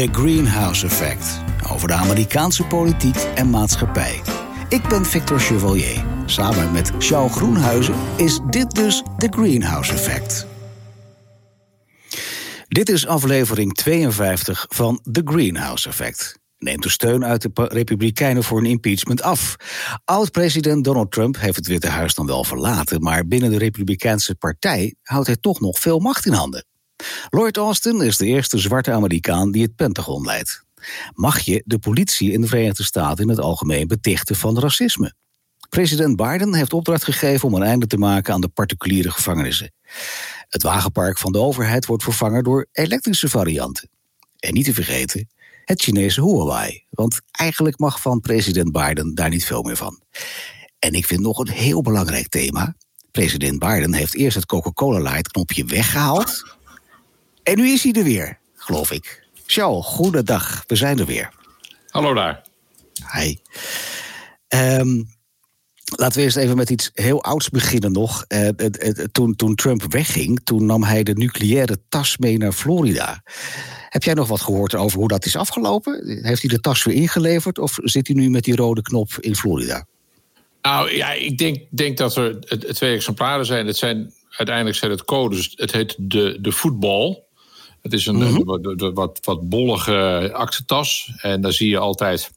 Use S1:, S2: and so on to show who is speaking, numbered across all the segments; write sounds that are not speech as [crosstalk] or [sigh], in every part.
S1: The Greenhouse Effect. Over de Amerikaanse politiek en maatschappij. Ik ben Victor Chevalier. Samen met Charles Groenhuizen is dit dus The Greenhouse Effect. Dit is aflevering 52 van The Greenhouse Effect. Neemt de steun uit de Republikeinen voor een impeachment af. Oud-president Donald Trump heeft het Witte Huis dan wel verlaten, maar binnen de Republikeinse partij houdt hij toch nog veel macht in handen. Lloyd Austin is de eerste zwarte Amerikaan die het Pentagon leidt. Mag je de politie in de Verenigde Staten in het algemeen betichten van racisme? President Biden heeft opdracht gegeven om een einde te maken aan de particuliere gevangenissen. Het wagenpark van de overheid wordt vervangen door elektrische varianten. En niet te vergeten, het Chinese Huawei. Want eigenlijk mag van president Biden daar niet veel meer van. En ik vind nog een heel belangrijk thema. President Biden heeft eerst het Coca-Cola Light knopje weggehaald. En nu is hij er weer, geloof ik. Zo, goedendag. We zijn er weer.
S2: Hallo daar.
S1: Hi. Um, Laten we eerst even met iets heel ouds beginnen nog. Uh, toen, toen Trump wegging, toen nam hij de nucleaire tas mee naar Florida. Heb jij nog wat gehoord over hoe dat is afgelopen? Heeft hij de tas weer ingeleverd of zit hij nu met die rode knop in Florida?
S2: Nou ja, ik denk, denk dat er twee exemplaren zijn. Het zijn uiteindelijk zijn het codes. Het heet de, de voetbal. Het is een, mm wat, wat bollige aktentas. En daar zie je altijd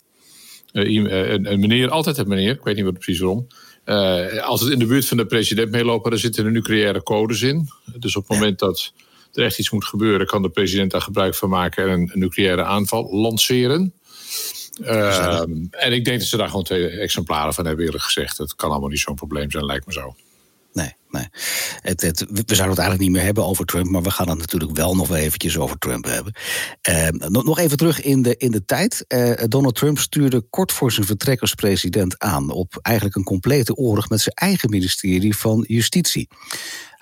S2: eh, een, een, meneer, altijd een meneer, ik weet niet wat precies waarom. Uh, als het in de buurt van de president meelopen, dan zitten er nucleaire codes in. Dus op het moment dat er echt iets moet gebeuren, kan de president daar gebruik van maken en een, nucleaire aanval lanceren. Uh, en ik denk dat ze daar gewoon twee exemplaren van hebben, eerlijk gezegd. Het kan allemaal niet zo'n probleem zijn, lijkt me zo
S1: nee. nee. Het, het, we zouden het eigenlijk niet meer hebben over Trump, maar we gaan het natuurlijk wel nog wel eventjes over Trump hebben. Uh, nog even terug in de, in de tijd. Uh, Donald Trump stuurde kort voor zijn vertrek als president aan op eigenlijk een complete oorlog met zijn eigen ministerie van Justitie.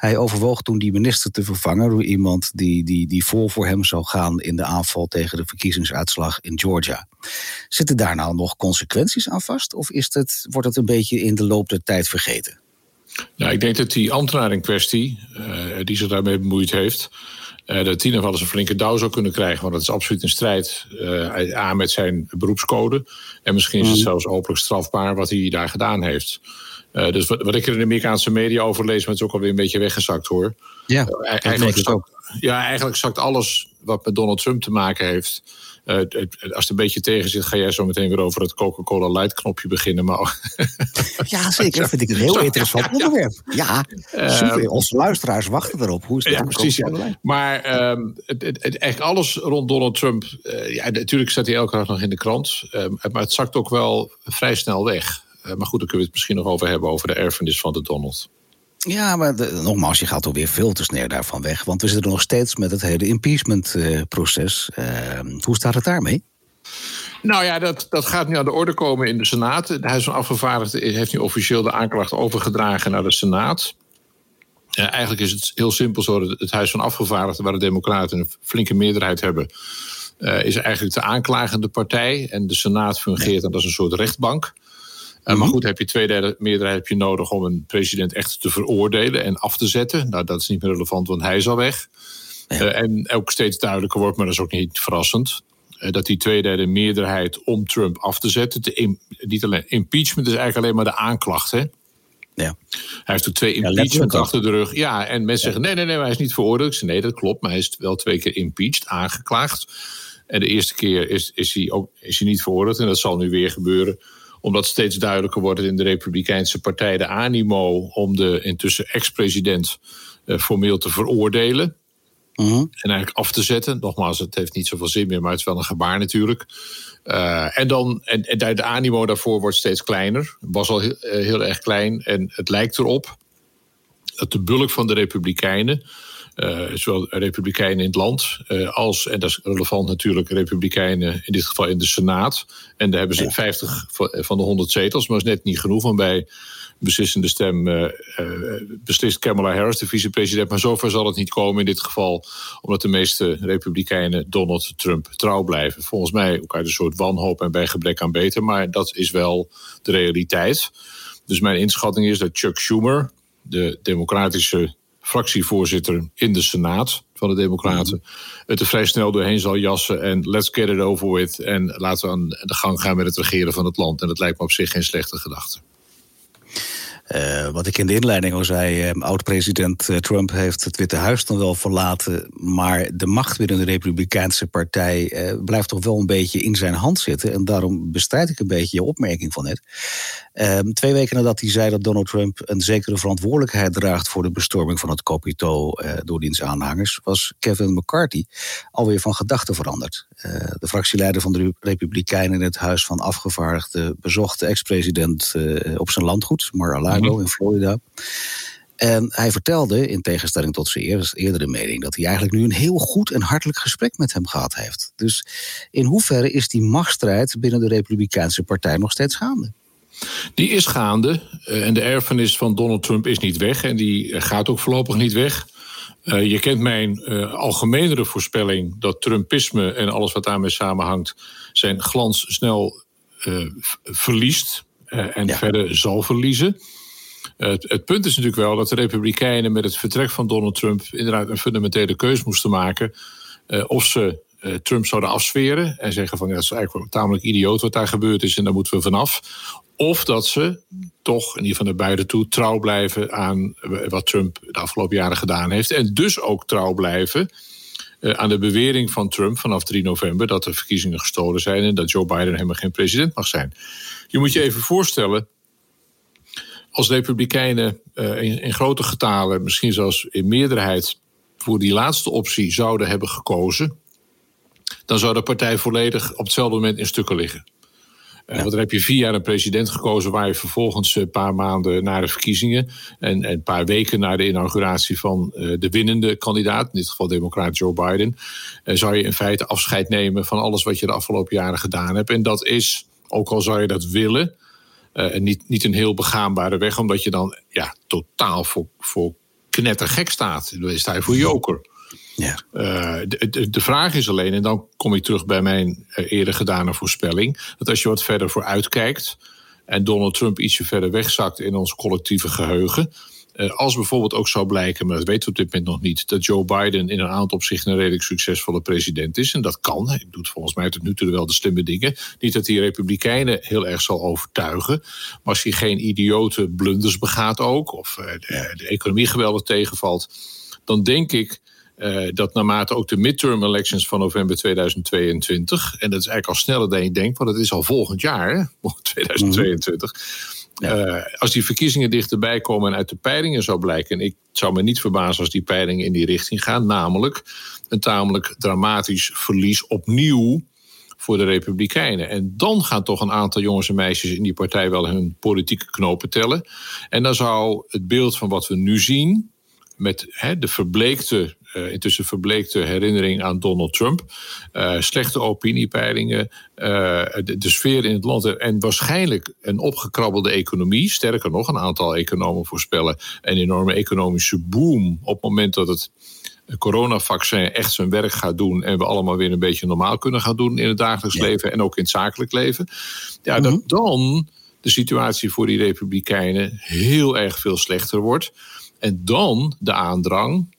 S1: Hij overwoog toen die minister te vervangen door iemand die, die, die vol voor hem zou gaan in de aanval tegen de verkiezingsuitslag in Georgia. Zitten daar nou nog consequenties aan vast? Of is het, wordt het een beetje in de loop der tijd vergeten?
S2: Nou, ik denk dat die ambtenaar in kwestie, uh, die zich daarmee bemoeid heeft, uh, dat die nog wel eens een flinke douw zou kunnen krijgen. Want dat is absoluut in strijd uh, aan met zijn beroepscode. En misschien is het mm. zelfs openlijk strafbaar wat hij daar gedaan heeft. dus wat, wat, ik er in de Amerikaanse media over lees, maar het is ook alweer een beetje weggezakt hoor.
S1: Ja,
S2: eigenlijk, zakt, ja, eigenlijk zakt alles wat met Donald Trump te maken heeft uh, als het een beetje tegen zit, ga jij zo meteen weer over het Coca-Cola Light knopje beginnen. Maar...
S1: ja, zeker. Dat vind ik een heel interessant onderwerp. Ja, super. Uh, Onze luisteraars wachten erop. Hoe is het?
S2: Ja, precies. Ja. Maar um, het, het, het, echt alles rond Donald Trump. Uh, ja, natuurlijk staat hij elke dag nog in de krant. Um, maar het zakt ook wel vrij snel weg. maar goed, daar kunnen we het misschien nog over hebben, over de erfenis van de Donald.
S1: Ja, maar nogmaals, je gaat alweer veel te snel daarvan weg. Want we zitten nog steeds met het hele impeachment-proces. Uh, hoe staat het daarmee?
S2: Nou ja, dat, dat gaat nu aan de orde komen in de Senaat. Het Huis van Afgevaardigden heeft nu officieel de aanklacht overgedragen naar de Senaat. Uh, eigenlijk is het heel simpel zo dat het Huis van Afgevaardigden, waar de Democraten een flinke meerderheid hebben, uh, is eigenlijk de aanklagende partij. En de Senaat fungeert dan als een soort rechtbank. Uh, Maar mhm. goed, heb je twee derde meerderheid heb je nodig om een president echt te veroordelen en af te zetten. Nou, dat is niet meer relevant, want hij is al weg. Uh, en ook steeds duidelijker wordt, maar dat is ook niet verrassend. Uh, dat die tweederde meerderheid om Trump af te zetten. Te niet alleen impeachment is eigenlijk alleen maar de aanklacht. Hè?
S1: Ja.
S2: Hij heeft ook twee impeachment achter de rug. Ja, en mensen zeggen: nee, nee, nee, hij is niet veroordeeld. Zeg, nee, dat klopt, maar hij is wel twee keer impeached, aangeklaagd. En de eerste keer is, is, hij, ook, is hij niet veroordeeld. En dat zal nu weer gebeuren omdat steeds duidelijker wordt in de Republikeinse Partij de animo om de intussen ex-president uh, formeel te veroordelen. Mhm. En eigenlijk af te zetten. Nogmaals, het heeft niet zoveel zin meer, maar het is wel een gebaar natuurlijk. Uh, en, dan, en, en de animo daarvoor wordt steeds kleiner. Het was al heel, eh, heel erg klein. En het lijkt erop dat de bulk van de Republikeinen zowel republikeinen in het land uh, als, en dat is relevant natuurlijk, republikeinen in dit geval in de Senaat. En daar hebben ze 50 van de 100 zetels, maar dat is net niet genoeg. Want bij beslissende stem uh, beslist Kamala Harris, de vicepresident. Maar zover zal het niet komen in dit geval, omdat de meeste republikeinen Donald Trump trouw blijven. Volgens mij ook uit een soort wanhoop en bij gebrek aan beter, maar dat is wel de realiteit. Dus mijn inschatting is dat Chuck Schumer, de democratische fractievoorzitter in de Senaat van de Democraten mhm. het er vrij snel doorheen zal jassen. En let's get it over with. En laten we aan de gang gaan met het regeren van het land. En dat lijkt me op zich geen slechte gedachte.
S1: Uh, wat ik in de inleiding al zei, uh, oud-president uh, Trump heeft het Witte Huis dan wel verlaten. Maar de macht binnen de Republikeinse Partij blijft toch wel een beetje in zijn hand zitten. En daarom bestrijd ik een beetje je opmerking van net. Ehm, twee weken nadat hij zei dat Donald Trump een zekere verantwoordelijkheid draagt voor de bestorming van het Capitool door diens aanhangers, was Kevin McCarthy alweer van gedachten veranderd. de fractieleider van de Republikeinen in het Huis van Afgevaardigden bezocht de ex-president op zijn landgoed, Mar-a-Lago Mhm. in Florida. En hij vertelde, in tegenstelling tot zijn eerdere mening, dat hij eigenlijk nu een heel goed en hartelijk gesprek met hem gehad heeft. Dus in hoeverre is die machtsstrijd binnen de Republikeinse Partij nog steeds gaande?
S2: Die is gaande. Eh, en de erfenis van Donald Trump is niet weg. En die gaat ook voorlopig niet weg. Eh, je kent mijn uh, algemenere voorspelling dat Trumpisme en alles wat daarmee samenhangt zijn glans snel verliest en verder zal verliezen. Het, het, punt is natuurlijk wel dat de Republikeinen met het vertrek van Donald Trump inderdaad een fundamentele keuze moesten maken. Uh, of ze uh, Trump zouden afsferen en zeggen van ja, dat is eigenlijk tamelijk idioot wat daar gebeurd is en daar moeten we vanaf. Of dat ze toch, in ieder geval naar beide toe, trouw blijven aan wat Trump de afgelopen jaren gedaan heeft. En dus ook trouw blijven uh, aan de bewering van Trump vanaf 3 november dat de verkiezingen gestolen zijn en dat Joe Biden helemaal geen president mag zijn. Je moet je even voorstellen als Republikeinen uh, in, in grote getalen, misschien zelfs in meerderheid, voor die laatste optie zouden hebben gekozen, dan zou de partij volledig op hetzelfde moment in stukken liggen. Uh, want dan heb je vier jaar een president gekozen waar je vervolgens een paar maanden na de verkiezingen en, en een paar weken na de inauguratie van uh, de winnende kandidaat, in dit geval democraat Joe Biden, zou je in feite afscheid nemen van alles wat je de afgelopen jaren gedaan hebt. En dat is, ook al zou je dat willen, uh, niet, niet een heel begaanbare weg, omdat je dan ja, totaal voor, voor knettergek staat. Dan sta je voor joker. Ja. Uh, de, de, de, vraag is alleen, en dan kom ik terug bij mijn uh, eerder gedane voorspelling, dat als je wat verder vooruit kijkt en Donald Trump ietsje verder wegzakt in ons collectieve geheugen, eh, als bijvoorbeeld ook zou blijken, maar dat weten we op dit moment nog niet, dat Joe Biden in een aantal opzichten een redelijk succesvolle president is. En dat kan. Hij doet volgens mij tot nu toe wel de slimme dingen. Niet dat hij Republikeinen heel erg zal overtuigen. Maar als hij geen idiote blunders begaat ook, of eh, de, de economie geweldig tegenvalt, dan denk ik. Uh, dat naarmate ook de midterm elections van november 2022, en dat is eigenlijk al sneller dan je denkt, want het is al volgend jaar, hè, [laughs] 2022. Uh, als die verkiezingen dichterbij komen en uit de peilingen zou blijken, en ik zou me niet verbazen als die peilingen in die richting gaan, namelijk een tamelijk dramatisch verlies opnieuw voor de Republikeinen. En dan gaan toch een aantal jongens en meisjes in die partij wel hun politieke knopen tellen. En dan zou het beeld van wat we nu zien, met de verbleekte uh, intussen verbleekte herinnering aan Donald Trump. Uh, slechte opiniepeilingen, uh, de, de, sfeer in het land en waarschijnlijk een opgekrabbelde economie. Sterker nog, een aantal economen voorspellen een enorme economische boom op het moment dat het coronavaccin echt zijn werk gaat doen en we allemaal weer een beetje normaal kunnen gaan doen in het dagelijks ja. leven en ook in het zakelijk leven. Ja, mm -hmm. dat dan de situatie voor die republikeinen heel erg veel slechter wordt. En dan de aandrang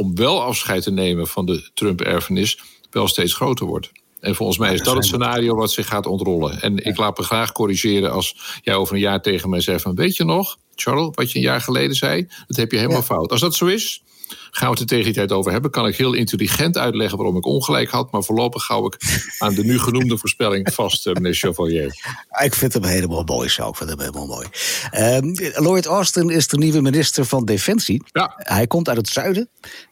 S2: om wel afscheid te nemen van de Trump-erfenis wel steeds groter wordt. En volgens mij is dat het scenario wat zich gaat ontrollen. En ik laat me graag corrigeren als jij over een jaar tegen mij zegt van... weet je nog, Charles, wat je een jaar geleden zei? Dat heb je helemaal ja. fout. Als dat zo is, gaan we het er tegen die tijd over hebben. Kan ik heel intelligent uitleggen waarom ik ongelijk had. Maar voorlopig hou ik aan de nu genoemde [laughs] voorspelling vast, uh, meneer Chevalier.
S1: Ik vind hem helemaal mooi zo. Ik vind hem helemaal mooi. Uh, Lloyd Austin is de nieuwe minister van Defensie.
S2: Ja.
S1: Hij komt uit het zuiden.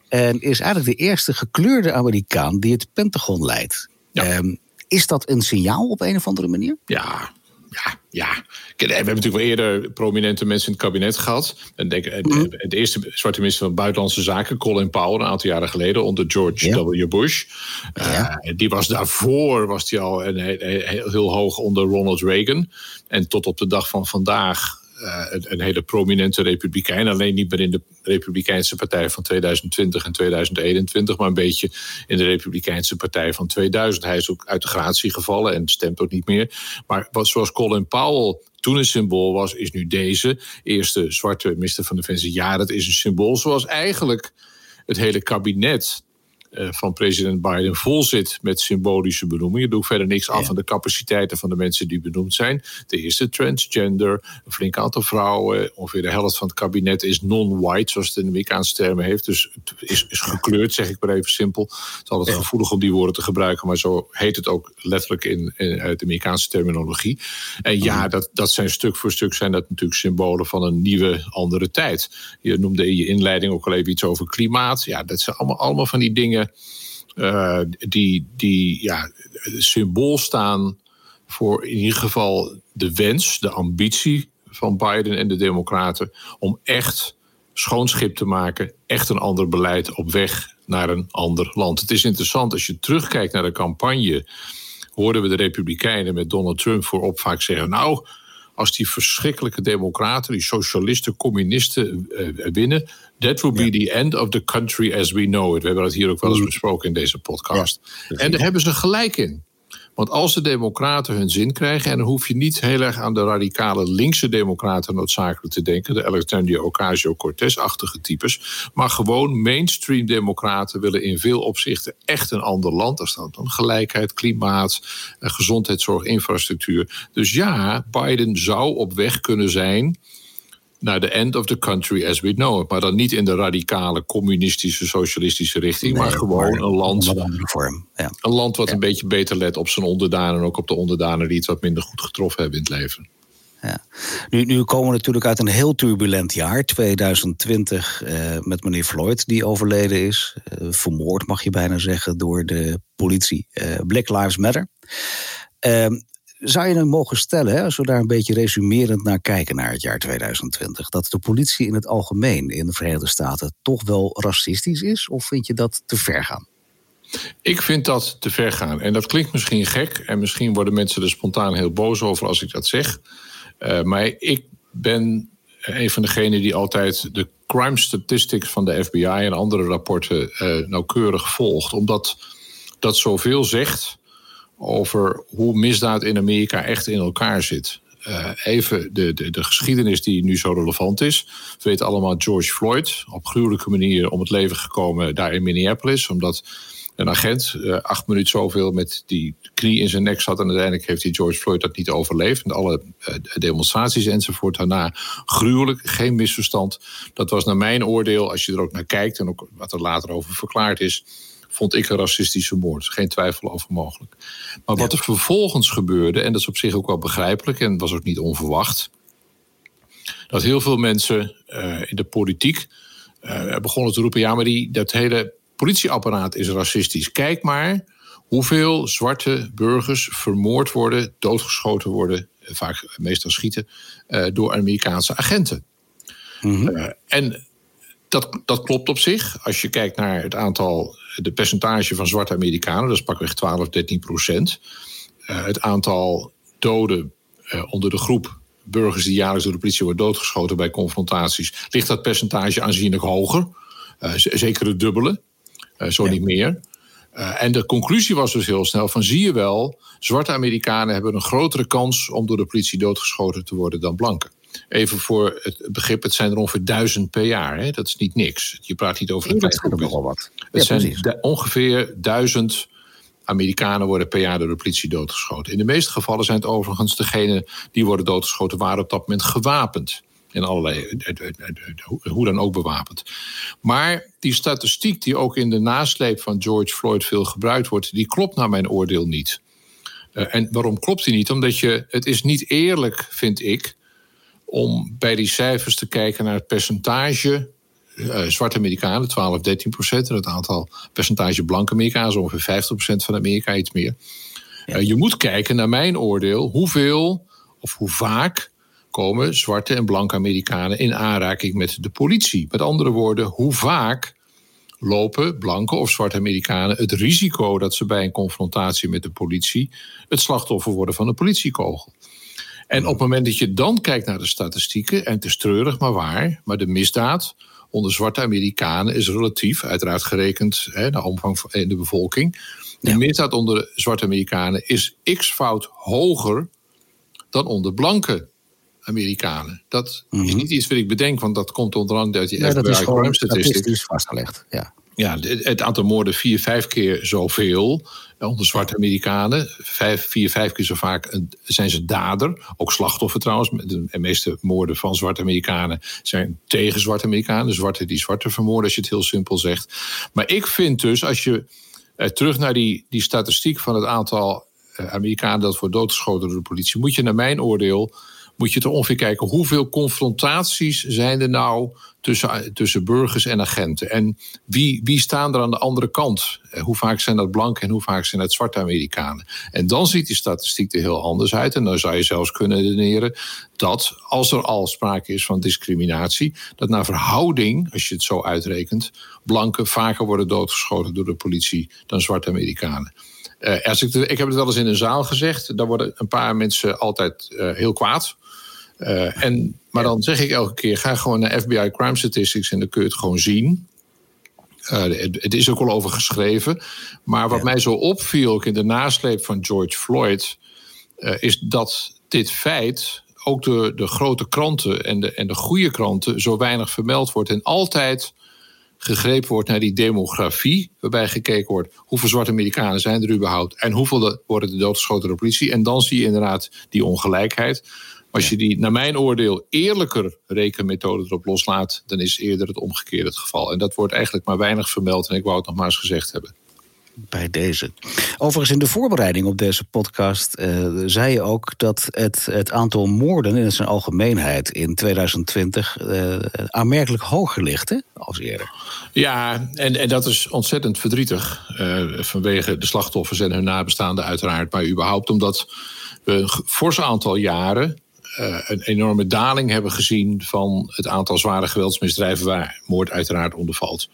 S1: En is eigenlijk de eerste gekleurde Amerikaan die het Pentagon leidt. Ja. Um, is dat een signaal op een of andere manier?
S2: Ja, ja, ja. We hebben natuurlijk wel eerder prominente mensen in het kabinet gehad. En denk, mm. De eerste zwarte minister van Buitenlandse Zaken, Colin Powell, een aantal jaren geleden onder George ja. W. Bush. Ja. Uh, die was daarvoor was die al een, heel, heel hoog onder Ronald Reagan. En tot op de dag van vandaag uh, een, hele prominente republikein. Alleen niet meer in de Republikeinse Partij van 2020 en 2021, maar een beetje in de Republikeinse Partij van 2000. Hij is ook uit de gratie gevallen en stemt ook niet meer. Maar wat, zoals Colin Powell toen een symbool was, is nu deze. Eerste zwarte minister van Defensie. Ja, dat is een symbool zoals eigenlijk het hele kabinet eh, van president Biden vol zit met symbolische benoemingen. Je doet verder niks af van de capaciteiten van de mensen die benoemd zijn. De eerste transgender, een flink aantal vrouwen. Ongeveer de helft van het kabinet is non-white, zoals het in de Amerikaanse termen heeft. Dus het is, is gekleurd, zeg ik maar even simpel. Het is altijd gevoelig om die woorden te gebruiken, maar zo heet het ook letterlijk in, in de Amerikaanse terminologie. En ja, mhm. dat, dat zijn stuk voor stuk zijn dat natuurlijk symbolen van een nieuwe, andere tijd. Je noemde in je inleiding ook al even iets over klimaat. Ja, dat zijn allemaal, allemaal van die dingen uh, die, die ja, symbool staan voor in ieder geval de wens, de ambitie van Biden en de Democraten om echt schoon schip te maken, echt een ander beleid op weg naar een ander land. Het is interessant als je terugkijkt naar de campagne. Hoorden we de Republikeinen met Donald Trump voorop vaak zeggen: Nou, als die verschrikkelijke democraten, die socialisten, communisten uh, winnen, that will be the end of the country as we know it. We hebben dat hier ook wel eens mm. besproken in deze podcast. en daar hebben ze gelijk in. Want als de Democraten hun zin krijgen, en dan hoef je niet heel erg aan de radicale linkse Democraten noodzakelijk te denken, de Alexandria Ocasio-Cortez-achtige types, maar gewoon mainstream Democraten willen in veel opzichten echt een ander land. Daar staat dan gelijkheid, klimaat, eh, gezondheidszorg, infrastructuur. Dus ja, Biden zou op weg kunnen zijn naar de end of the country as we know it. Maar dan niet in de radicale communistische, socialistische richting, maar gewoon een land. Vorm, ja. Een land wat een beetje beter let op zijn onderdanen en ook op de onderdanen die het wat minder goed getroffen hebben in het leven.
S1: Ja. Nu, nu komen we natuurlijk uit een heel turbulent jaar, 2020, eh, met meneer Floyd, die overleden is. Eh, vermoord, mag je bijna zeggen, door de politie. Eh, Black Lives Matter. Zou je hem mogen stellen, hè, als we daar een beetje resumerend naar kijken naar het jaar 2020, dat de politie in het algemeen in de Verenigde Staten toch wel racistisch is? Of vind je dat te ver gaan?
S2: Ik vind dat te ver gaan. En dat klinkt misschien gek. En misschien worden mensen er spontaan heel boos over als ik dat zeg. Uh, maar ik ben een van degenen die altijd de crime statistics van de FBI en andere rapporten uh, nauwkeurig volgt. Omdat dat zoveel zegt over hoe misdaad in Amerika echt in elkaar zit. Uh, even de, de, de, geschiedenis die nu zo relevant is. We weten allemaal George Floyd, op gruwelijke manier om het leven gekomen daar in Minneapolis. Omdat een agent uh, acht minuten zoveel met die knie in zijn nek zat. En uiteindelijk heeft die George Floyd dat niet overleefd. En alle uh, demonstraties enzovoort daarna. Gruwelijk, geen misverstand. Dat was naar mijn oordeel, als je er ook naar kijkt en ook wat er later over verklaard is vond ik een racistische moord. Geen twijfel over mogelijk. Maar wat er vervolgens gebeurde, en dat is op zich ook wel begrijpelijk en was ook niet onverwacht, dat heel veel mensen uh, in de politiek uh, begonnen te roepen: ja, maar die, dat hele politieapparaat is racistisch. Kijk maar hoeveel zwarte burgers vermoord worden, doodgeschoten worden, vaak meestal schieten, uh, door Amerikaanse agenten. Mm -hmm. en dat, dat klopt op zich. Als je kijkt naar het aantal, de percentage van zwarte Amerikanen, dat is pakweg 12, 13 procent. Uh, het aantal doden uh, onder de groep burgers die jaarlijks door de politie worden doodgeschoten bij confrontaties, ligt dat percentage aanzienlijk hoger. Uh, zeker het dubbele, zo ja. niet meer. en de conclusie was dus heel snel van zie je wel, zwarte Amerikanen hebben een grotere kans om door de politie doodgeschoten te worden dan blanken. Even voor het begrip, het zijn er ongeveer duizend per jaar. Hè? Dat is niet niks. Je praat niet over een
S1: klein wat.
S2: Het zijn ongeveer duizend Amerikanen worden per jaar door de politie doodgeschoten. In de meeste gevallen zijn het overigens degenen die worden doodgeschoten... waren op dat moment gewapend. In allerlei, eh, eh, eh, hoe dan ook bewapend. Maar die statistiek die ook in de nasleep van George Floyd veel gebruikt wordt... die klopt naar mijn oordeel niet. en waarom klopt die niet? Omdat je, het is niet eerlijk, vind ik om bij die cijfers te kijken naar het percentage uh, zwarte Amerikanen, 12, 13 procent. En het aantal percentage blanke Amerikanen, ongeveer 50 procent van Amerika, iets meer. Uh, je moet kijken naar mijn oordeel, hoeveel of hoe vaak komen zwarte en blanke Amerikanen in aanraking met de politie. Met andere woorden, hoe vaak lopen blanke of zwarte Amerikanen het risico dat ze bij een confrontatie met de politie het slachtoffer worden van een politiekogel. En op het moment dat je dan kijkt naar de statistieken, en het is treurig maar waar, maar de misdaad onder zwarte Amerikanen is relatief, uiteraard gerekend hè, de omvang in de bevolking. De misdaad onder zwarte Amerikanen is x-fout hoger dan onder blanke Amerikanen. Dat is
S1: Mhm.
S2: niet iets wat ik bedenk, want dat komt onder andere uit die
S1: dat
S2: FBI
S1: is gewoon
S2: crime statistics.
S1: statistisch vastgelegd. Ja.
S2: Ja, het aantal moorden vier, vijf keer zoveel eh, onder zwarte Amerikanen. Vijf, vier, vijf keer zo vaak een- zijn ze dader. Ook slachtoffer trouwens. De meeste moorden van zwarte Amerikanen zijn tegen zwarte Amerikanen. Zwarte die zwarte vermoorden, als je het heel simpel zegt. Maar ik vind dus, als je eh, terug naar die, die statistiek van het aantal eh, Amerikanen dat wordt doodgeschoten door de politie, moet je naar mijn oordeel moet je toch ongeveer kijken hoeveel confrontaties zijn er nou tussen, tussen burgers en agenten. En wie, wie staan er aan de andere kant? Eh, Hoe vaak zijn dat blanke en hoe vaak zijn dat zwarte Amerikanen? En dan ziet die statistiek er heel anders uit. En dan zou je zelfs kunnen redeneren dat als er al sprake is van discriminatie, dat naar verhouding, als je het zo uitrekent, blanken vaker worden doodgeschoten door de politie dan zwarte Amerikanen. Eh, als ik, ik heb het wel eens in een zaal gezegd. Daar worden een paar mensen altijd eh, heel kwaad. Eh, en, maar dan zeg ik elke keer: ga gewoon naar FBI Crime Statistics en dan kun je het gewoon zien. Eh, het, het is ook al over geschreven. Maar wat
S1: Ja.
S2: mij zo opviel, ook in de nasleep van George Floyd, eh, is dat dit feit ook door de grote kranten en de, en de goede kranten zo weinig vermeld wordt. En altijd gegrepen wordt naar die demografie, waarbij gekeken wordt hoeveel zwarte Amerikanen zijn er überhaupt en hoeveel worden er doodgeschoten door de politie. En dan zie je inderdaad die ongelijkheid. Als je die, naar mijn oordeel, eerlijker rekenmethode erop loslaat, dan is eerder het omgekeerde het geval. En dat wordt eigenlijk maar weinig vermeld en ik wou het nog maar eens gezegd hebben.
S1: bij deze. Overigens, in de voorbereiding op deze podcast eh, zei je ook dat het, het aantal moorden in zijn algemeenheid in 2020 eh, aanmerkelijk hoger ligt hè, als eerder.
S2: Ja, en, en dat is ontzettend verdrietig. eh, vanwege de slachtoffers en hun nabestaanden, uiteraard. Maar überhaupt omdat we een fors aantal jaren. Eh, een enorme daling hebben gezien van het aantal zware geweldsmisdrijven waar moord uiteraard onder valt.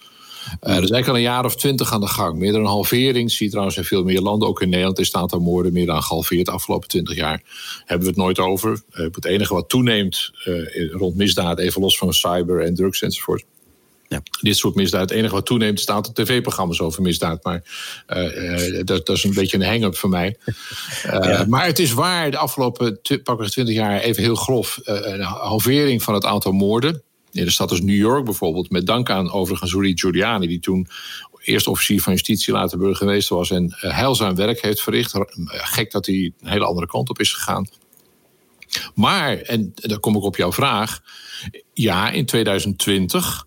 S2: Eh, dat is eigenlijk al een jaar of twintig aan de gang. Meer dan een halvering. Zie trouwens in veel meer landen. Ook in Nederland is het aantal moorden meer dan gehalveerd de afgelopen twintig jaar. Hebben we het nooit over. Eh, het enige wat toeneemt rond misdaad, even los van cyber en drugs enzovoort.
S1: Ja.
S2: Dit soort misdaad. Het enige wat toeneemt is het aantal tv-programma's over misdaad. Maar eh, eh, dat, dat is een beetje een hang-up voor mij. [laughs] Eh, Maar het is waar, de afgelopen pakweg twintig jaar, even heel grof, een halvering van het aantal moorden. In de stad als New York bijvoorbeeld, met dank aan overigens Rudy Giuliani, die toen eerst officier van justitie, later burgemeester was en heilzaam werk heeft verricht. Gek dat hij een hele andere kant op is gegaan. Maar, en dan kom ik op jouw vraag. Ja, in 2020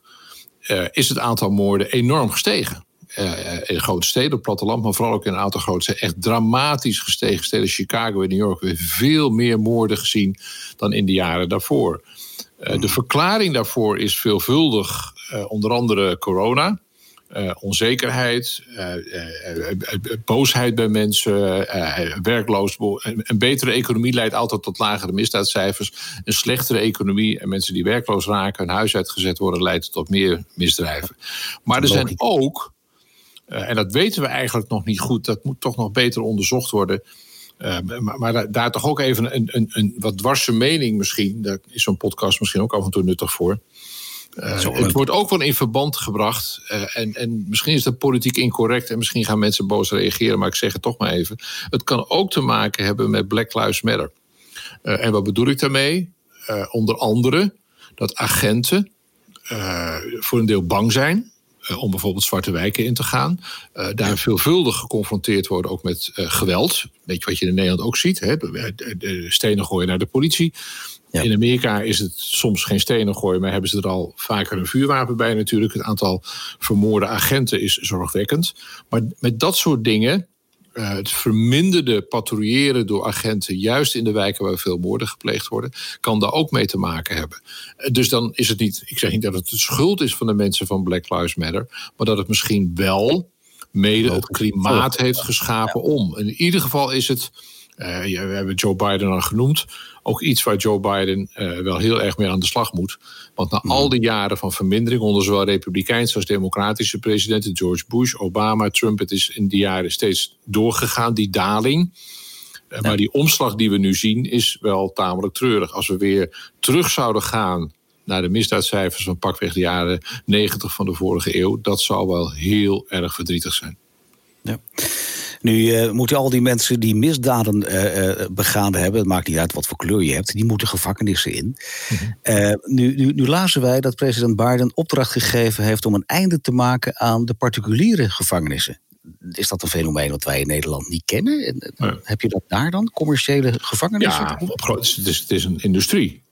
S2: eh, is het aantal moorden enorm gestegen. Eh, in grote steden, op het platteland, maar vooral ook in een aantal grote steden. Echt dramatisch gestegen. Steden Chicago en New York hebben veel meer moorden gezien dan in de jaren daarvoor. Eh, de verklaring daarvoor is veelvuldig, onder andere corona. Eh, onzekerheid, eh, eh, boosheid bij mensen, werkloos. Een, betere economie leidt altijd tot lagere misdaadcijfers. Een slechtere economie en mensen die werkloos raken, hun huis uitgezet worden, leidt tot meer misdrijven. Maar er zijn ook, en dat weten we eigenlijk nog niet goed, dat moet toch nog beter onderzocht worden. Maar daar toch ook even een, een, een wat dwarse mening misschien. Daar is zo'n podcast misschien ook af en toe nuttig voor. Uh,
S1: Zo,
S2: het wordt ook wel in verband gebracht. Uh, en, en misschien is dat politiek incorrect en misschien gaan mensen boos reageren, maar ik zeg het toch maar even. Het kan ook te maken hebben met Black Lives Matter. Uh, en wat bedoel ik daarmee? onder andere dat agenten voor een deel bang zijn om bijvoorbeeld zwarte wijken in te gaan. Uh, daar veelvuldig geconfronteerd worden ook met uh, geweld. Weet je wat je in Nederland ook ziet? Hè? De, de stenen gooien naar de politie. Ja. In Amerika is het soms geen stenen gooien, maar hebben ze er al vaker een vuurwapen bij natuurlijk. Het aantal vermoorde agenten is zorgwekkend. Maar met dat soort dingen, uh, het verminderde patrouilleren door agenten, juist in de wijken waar veel moorden gepleegd worden, kan daar ook mee te maken hebben. Dus dan is het niet, ik zeg niet dat het de schuld is van de mensen van Black Lives Matter, maar dat het misschien wel mede het klimaat heeft geschapen om. In ieder geval is het. Uh, ja, we hebben Joe Biden al genoemd. Ook iets waar Joe Biden uh, wel heel erg mee aan de slag moet. Want na mm. al die jaren van vermindering onder zowel republikeinse als democratische presidenten, George Bush, Obama, Trump, het is in die jaren steeds doorgegaan, die daling. Maar die omslag die we nu zien is wel tamelijk treurig. Als we weer terug zouden gaan naar de misdaadcijfers van pakweg de jaren 90 van de vorige eeuw, dat zou wel heel erg verdrietig zijn.
S1: Ja. Nu uh, moeten al die mensen die misdaden uh, begaan hebben, het maakt niet uit wat voor kleur je hebt, die moeten gevangenissen in. Mm nu, nu, nu lazen wij dat president Biden opdracht gegeven heeft om een einde te maken aan de particuliere gevangenissen. Is dat een fenomeen wat wij in Nederland niet kennen? Heb je dat daar dan, commerciële gevangenissen?
S2: Ja, het is een industrie.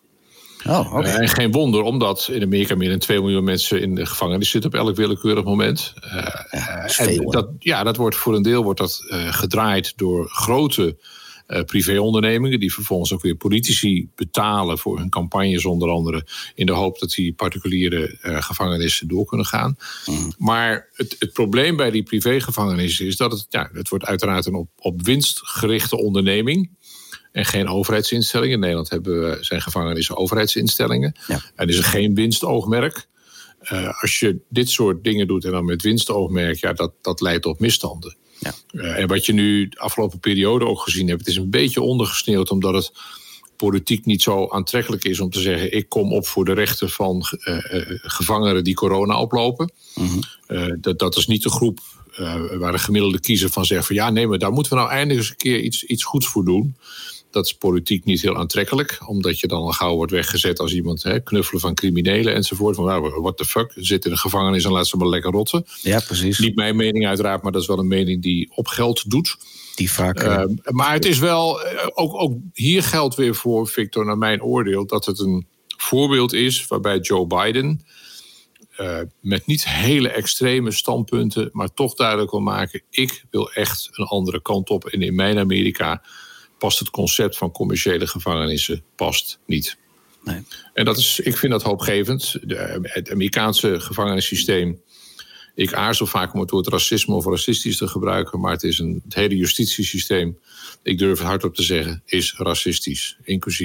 S1: Oh, okay.
S2: uh, en geen wonder, omdat in Amerika meer dan 2 miljoen mensen in de gevangenis zitten op elk willekeurig moment. Uh, ja, dat en dat, ja, dat wordt voor een deel wordt dat, uh, gedraaid door grote privéondernemingen, die vervolgens ook weer politici betalen voor hun campagnes, onder andere in de hoop dat die particuliere gevangenissen door kunnen gaan. Mm. Maar het, het, probleem bij die privégevangenissen is dat het, ja, het wordt uiteraard een op, op winst gerichte onderneming en geen overheidsinstellingen. In Nederland hebben we, zijn gevangenissen overheidsinstellingen. Ja. En is er geen winstoogmerk. Uh, als je dit soort dingen doet en dan met winstoogmerk, ja, dat, dat leidt tot misstanden. Ja. Uh, en wat je nu de afgelopen periode ook gezien hebt, het is een beetje ondergesneeuwd omdat het politiek niet zo aantrekkelijk is om te zeggen: ik kom op voor de rechten van uh, gevangenen die corona oplopen. Mm -hmm. dat, dat is niet de groep waar de gemiddelde kiezer van zegt: van ja, nee, maar daar moeten we nou eindelijk eens een keer iets, iets goeds voor doen. Dat is politiek niet heel aantrekkelijk, omdat je dan al gauw wordt weggezet als iemand hè, knuffelen van criminelen enzovoort. Van nou, what the fuck, zit in de gevangenis en laat ze maar lekker rotten.
S1: Ja, precies.
S2: Niet mijn mening uiteraard, maar dat is wel een mening die op geld doet.
S1: Die vaak.
S2: Uh, maar het is wel, ook, ook hier geldt weer voor, Victor, naar mijn oordeel, dat het een voorbeeld is waarbij Joe Biden. Uh, met niet hele extreme standpunten, maar toch duidelijk wil maken: ik wil echt een andere kant op. En in mijn Amerika past het concept van commerciële gevangenissen past niet. Nee. En dat is, ik vind dat hoopgevend. De, het Amerikaanse gevangenissysteem. Ik aarzel vaak om het woord racisme of racistisch te gebruiken, maar het is een, het hele justitiesysteem, ik durf het hardop te zeggen, is racistisch. Inclusief